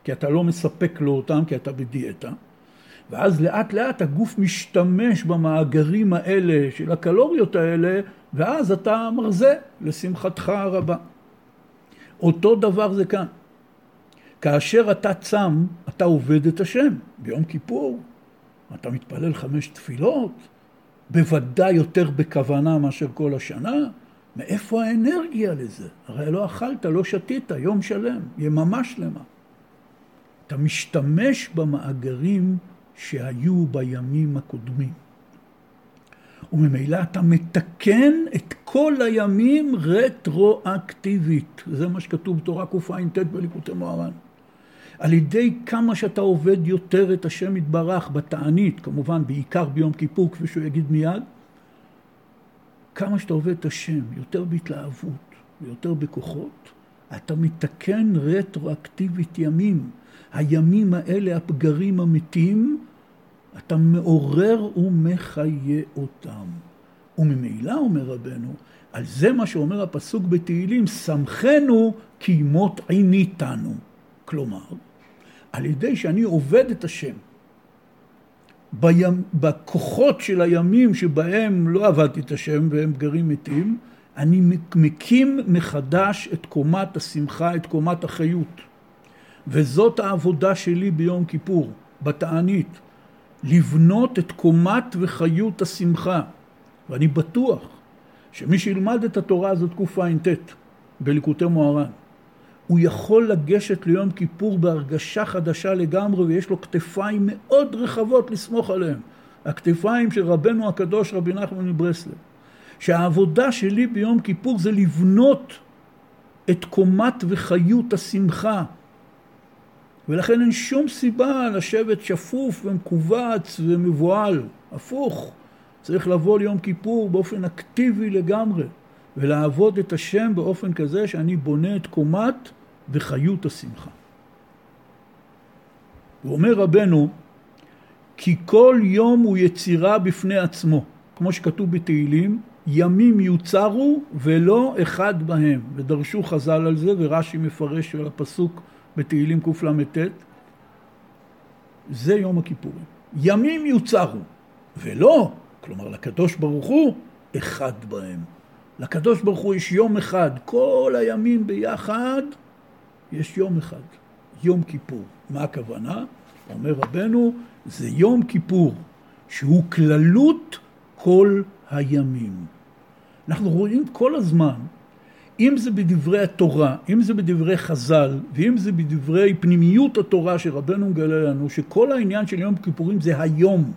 כי אתה לא מספק לו אותם כי אתה בדיאטה. ואז לאט לאט הגוף משתמש במאגרים האלה של הקלוריות האלה, ואז אתה מרזה לשמחתך הרבה. אותו דבר זה כאן. כאשר אתה צם, אתה עובד את השם. ביום כיפור אתה מתפלל חמש תפילות, בוודאי יותר בכוונה מאשר כל השנה. מאיפה האנרגיה לזה? הרי לא אכלת, לא שתית, יום שלם, יממה שלמה. אתה משתמש במאגרים שהיו בימים הקודמים. וממילא אתה מתקן את כל הימים רטרואקטיבית. זה מה שכתוב בתורה קע"ט בליקוטי מוהר"ן. על ידי כמה שאתה עובד יותר את השם יתברך בתענית, כמובן בעיקר ביום כיפור כפי שהוא יגיד מיד, כמה שאתה עובד את השם יותר בהתלהבות ויותר בכוחות, אתה מתקן רטרואקטיבית ימים. הימים האלה, הפגרים המתים, אתה מעורר ומחיה אותם. וממילא, אומר רבנו, על זה מה שאומר הפסוק בתהילים, שמחנו כי ימות עיניתנו. כלומר, על ידי שאני עובד את השם, בימ, בכוחות של הימים שבהם לא עבדתי את השם והם גרים מתים, אני מקים מחדש את קומת השמחה, את קומת החיות. וזאת העבודה שלי ביום כיפור, בתענית, לבנות את קומת וחיות השמחה. ואני בטוח שמי שילמד את התורה הזאת קע"ט בליקוטי מוהר"ן, הוא יכול לגשת ליום כיפור בהרגשה חדשה לגמרי ויש לו כתפיים מאוד רחבות לסמוך עליהן. הכתפיים של רבנו הקדוש רבי נחמן מברסלב. שהעבודה שלי ביום כיפור זה לבנות את קומת וחיות השמחה. ולכן אין שום סיבה לשבת שפוף ומכווץ ומבוהל. הפוך, צריך לבוא ליום כיפור באופן אקטיבי לגמרי. ולעבוד את השם באופן כזה שאני בונה את קומת וחיות השמחה. ואומר רבנו, כי כל יום הוא יצירה בפני עצמו, כמו שכתוב בתהילים, ימים יוצרו ולא אחד בהם, ודרשו חז"ל על זה, ורש"י מפרש על הפסוק בתהילים קל"ט, זה יום הכיפורים. ימים יוצרו, ולא, כלומר לקדוש ברוך הוא, אחד בהם. לקדוש ברוך הוא יש יום אחד, כל הימים ביחד, יש יום אחד, יום כיפור. מה הכוונה? אומר רבנו, זה יום כיפור, שהוא כללות כל הימים. אנחנו רואים כל הזמן, אם זה בדברי התורה, אם זה בדברי חז"ל, ואם זה בדברי פנימיות התורה שרבנו מגלה לנו, שכל העניין של יום כיפורים זה היום,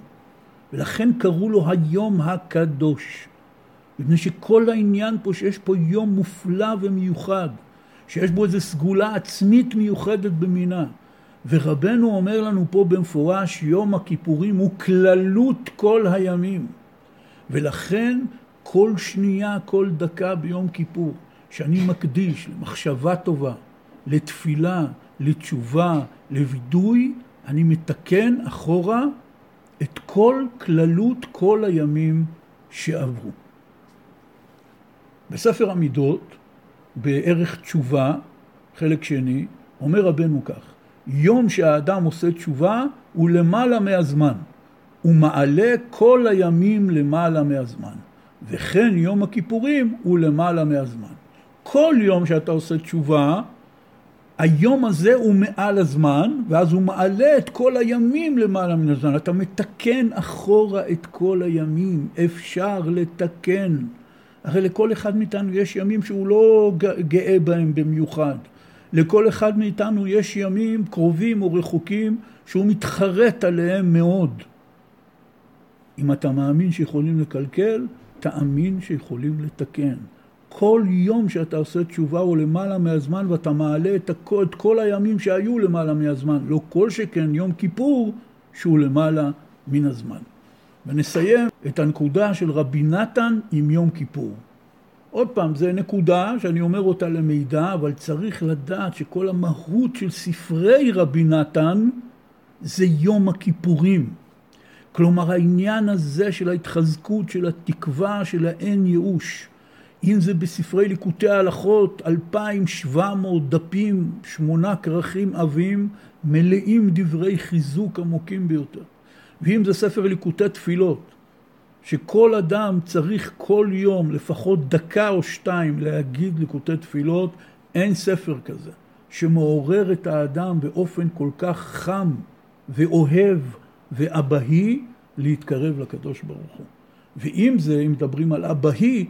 ולכן קראו לו היום הקדוש. מפני שכל העניין פה שיש פה יום מופלא ומיוחד, שיש בו איזו סגולה עצמית מיוחדת במינה. ורבנו אומר לנו פה במפורש, יום הכיפורים הוא כללות כל הימים. ולכן כל שנייה, כל דקה ביום כיפור, שאני מקדיש למחשבה טובה, לתפילה, לתשובה, לווידוי, אני מתקן אחורה את כל כללות כל הימים שעברו. בספר המידות, בערך תשובה, חלק שני, אומר רבנו כך: יום שהאדם עושה תשובה הוא למעלה מהזמן, הוא מעלה כל הימים למעלה מהזמן, וכן יום הכיפורים הוא למעלה מהזמן. כל יום שאתה עושה תשובה, היום הזה הוא מעל הזמן, ואז הוא מעלה את כל הימים למעלה מן הזמן. אתה מתקן אחורה את כל הימים, אפשר לתקן. הרי לכל אחד מאיתנו יש ימים שהוא לא גאה בהם במיוחד. לכל אחד מאיתנו יש ימים קרובים או רחוקים שהוא מתחרט עליהם מאוד. אם אתה מאמין שיכולים לקלקל, תאמין שיכולים לתקן. כל יום שאתה עושה תשובה הוא למעלה מהזמן ואתה מעלה את, את כל הימים שהיו למעלה מהזמן. לא כל שכן יום כיפור שהוא למעלה מן הזמן. ונסיים את הנקודה של רבי נתן עם יום כיפור. עוד פעם, זו נקודה שאני אומר אותה למידע, אבל צריך לדעת שכל המהות של ספרי רבי נתן זה יום הכיפורים. כלומר העניין הזה של ההתחזקות, של התקווה, של האין ייאוש. אם זה בספרי ליקוטי ההלכות, 2,700 דפים, שמונה כרכים עבים, מלאים דברי חיזוק עמוקים ביותר. ואם זה ספר ליקוטי תפילות, שכל אדם צריך כל יום לפחות דקה או שתיים להגיד ליקוטי תפילות, אין ספר כזה שמעורר את האדם באופן כל כך חם ואוהב ואבהי להתקרב לקדוש ברוך הוא. ואם זה, אם מדברים על אבהי,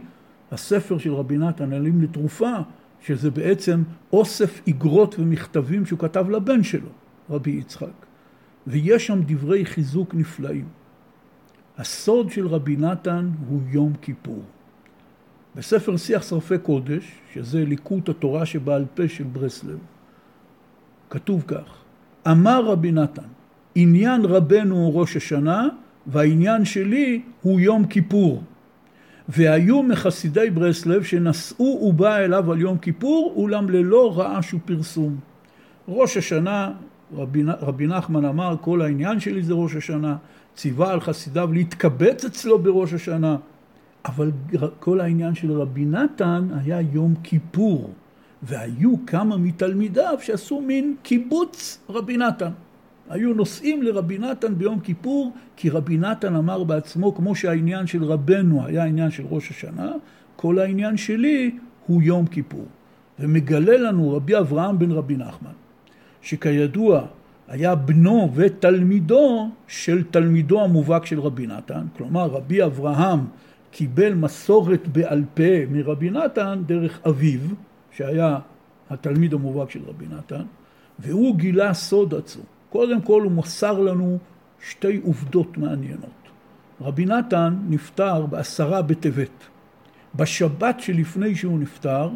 הספר של רבי נתן, עלים לתרופה, שזה בעצם אוסף איגרות ומכתבים שהוא כתב לבן שלו, רבי יצחק. ויש שם דברי חיזוק נפלאים. הסוד של רבי נתן הוא יום כיפור. בספר שיח שרפי קודש, שזה ליקוט התורה שבעל פה של ברסלב, כתוב כך: אמר רבי נתן, עניין רבנו הוא ראש השנה, והעניין שלי הוא יום כיפור. והיו מחסידי ברסלב שנשאו ובא אליו על יום כיפור, אולם ללא רעש ופרסום. ראש השנה, רבי, רבי נחמן אמר, כל העניין שלי זה ראש השנה, ציווה על חסידיו להתקבץ אצלו בראש השנה, אבל כל העניין של רבי נתן היה יום כיפור, והיו כמה מתלמידיו שעשו מין קיבוץ רבי נתן. היו נוסעים לרבי נתן ביום כיפור, כי רבי נתן אמר בעצמו, כמו שהעניין של רבנו היה עניין של ראש השנה, כל העניין שלי הוא יום כיפור. ומגלה לנו רבי אברהם בן רבי נחמן, שכידוע היה בנו ותלמידו של תלמידו המובהק של רבי נתן, כלומר רבי אברהם קיבל מסורת בעל פה מרבי נתן דרך אביו, שהיה התלמיד המובהק של רבי נתן, והוא גילה סוד עצום. קודם כל הוא מסר לנו שתי עובדות מעניינות. רבי נתן נפטר בעשרה בטבת. בשבת שלפני שהוא נפטר,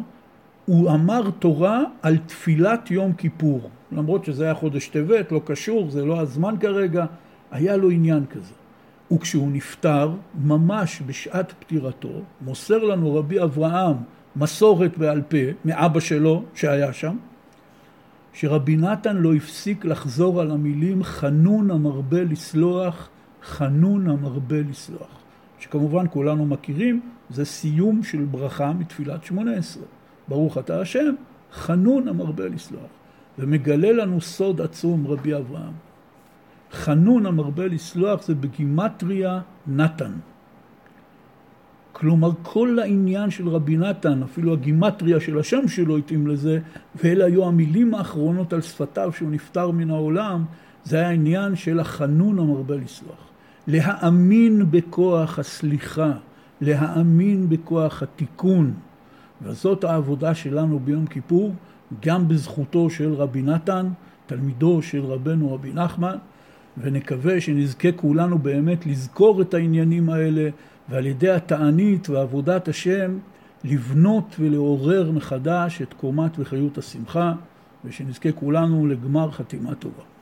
הוא אמר תורה על תפילת יום כיפור. למרות שזה היה חודש טבת, לא קשור, זה לא הזמן כרגע, היה לו עניין כזה. וכשהוא נפטר, ממש בשעת פטירתו, מוסר לנו רבי אברהם מסורת בעל פה מאבא שלו שהיה שם, שרבי נתן לא הפסיק לחזור על המילים חנון המרבה לסלוח, חנון המרבה לסלוח. שכמובן כולנו מכירים, זה סיום של ברכה מתפילת שמונה עשרה. ברוך אתה השם, חנון המרבה לסלוח. ומגלה לנו סוד עצום רבי אברהם. חנון המרבה לסלוח זה בגימטריה נתן. כלומר כל העניין של רבי נתן, אפילו הגימטריה של השם שלו התאים לזה, ואלה היו המילים האחרונות על שפתיו שהוא נפטר מן העולם, זה היה העניין של החנון המרבה לסלוח. להאמין בכוח הסליחה, להאמין בכוח התיקון. וזאת העבודה שלנו ביום כיפור, גם בזכותו של רבי נתן, תלמידו של רבנו רבי נחמן, ונקווה שנזכה כולנו באמת לזכור את העניינים האלה, ועל ידי התענית ועבודת השם לבנות ולעורר מחדש את קומת וחיות השמחה, ושנזכה כולנו לגמר חתימה טובה.